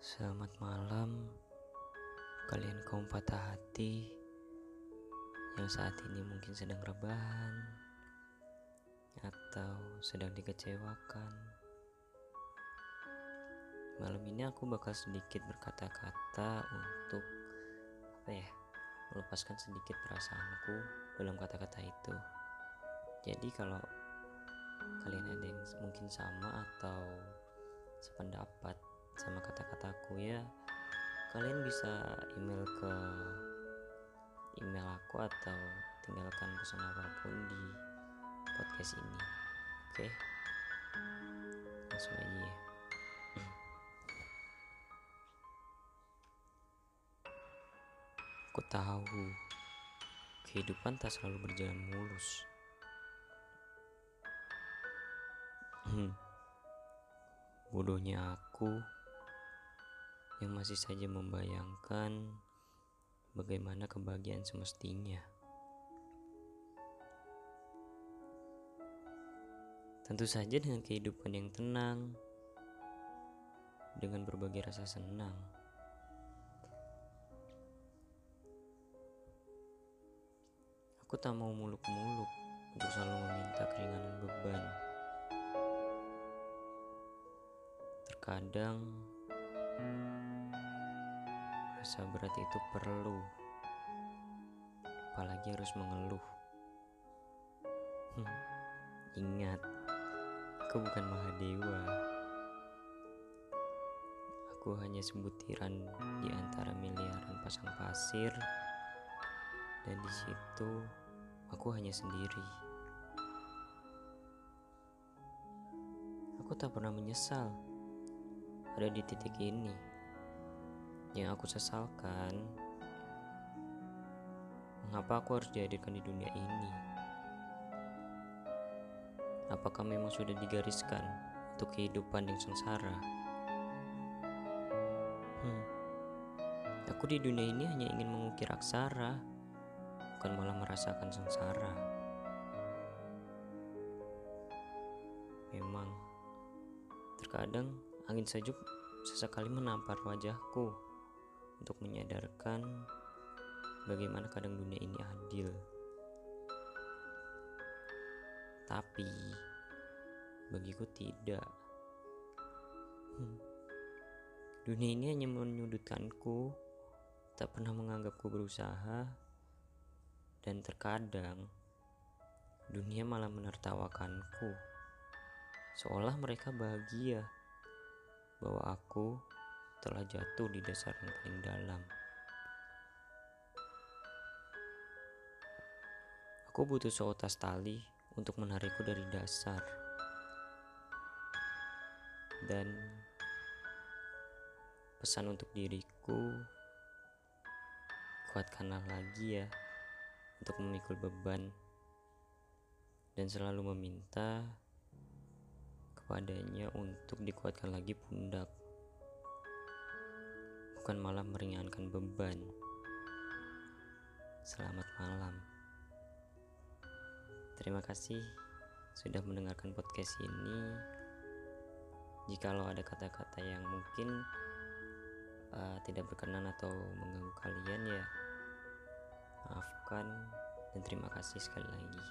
Selamat malam, kalian kaum patah hati yang saat ini mungkin sedang rebahan atau sedang dikecewakan. Malam ini aku bakal sedikit berkata-kata untuk apa ya, melepaskan sedikit perasaanku dalam kata-kata itu. Jadi kalau kalian ada yang mungkin sama atau sependapat sama kata-kataku ya. Kalian bisa email ke email aku atau tinggalkan pesan apa pun di podcast ini. Oke? Langsung aja ya. Aku tahu kehidupan tak selalu berjalan mulus. Bodohnya aku yang masih saja membayangkan bagaimana kebahagiaan semestinya. Tentu saja dengan kehidupan yang tenang, dengan berbagai rasa senang. Aku tak mau muluk-muluk untuk selalu meminta keringanan beban. Terkadang rasa berat itu perlu, apalagi harus mengeluh. Hmm, ingat, aku bukan Mahadewa. Aku hanya sebutiran di antara miliaran pasang pasir, dan di situ aku hanya sendiri. Aku tak pernah menyesal ada di titik ini. Yang aku sesalkan, mengapa aku harus dihadirkan di dunia ini? Apakah memang sudah digariskan untuk kehidupan yang sengsara? Hmm. Aku di dunia ini hanya ingin mengukir aksara, bukan malah merasakan sengsara. Memang, terkadang angin sejuk sesekali menampar wajahku untuk menyadarkan bagaimana kadang dunia ini adil. Tapi bagiku tidak. Hmm. Dunia ini hanya menyudutkanku, tak pernah menganggapku berusaha, dan terkadang dunia malah menertawakanku, seolah mereka bahagia bahwa aku telah jatuh di dasar yang paling dalam. Aku butuh seutas tali untuk menarikku dari dasar. Dan pesan untuk diriku, kuatkanlah lagi ya untuk memikul beban dan selalu meminta kepadanya untuk dikuatkan lagi pundak bukan malah meringankan beban. Selamat malam. Terima kasih sudah mendengarkan podcast ini. Jikalau ada kata-kata yang mungkin uh, tidak berkenan atau mengganggu kalian ya maafkan dan terima kasih sekali lagi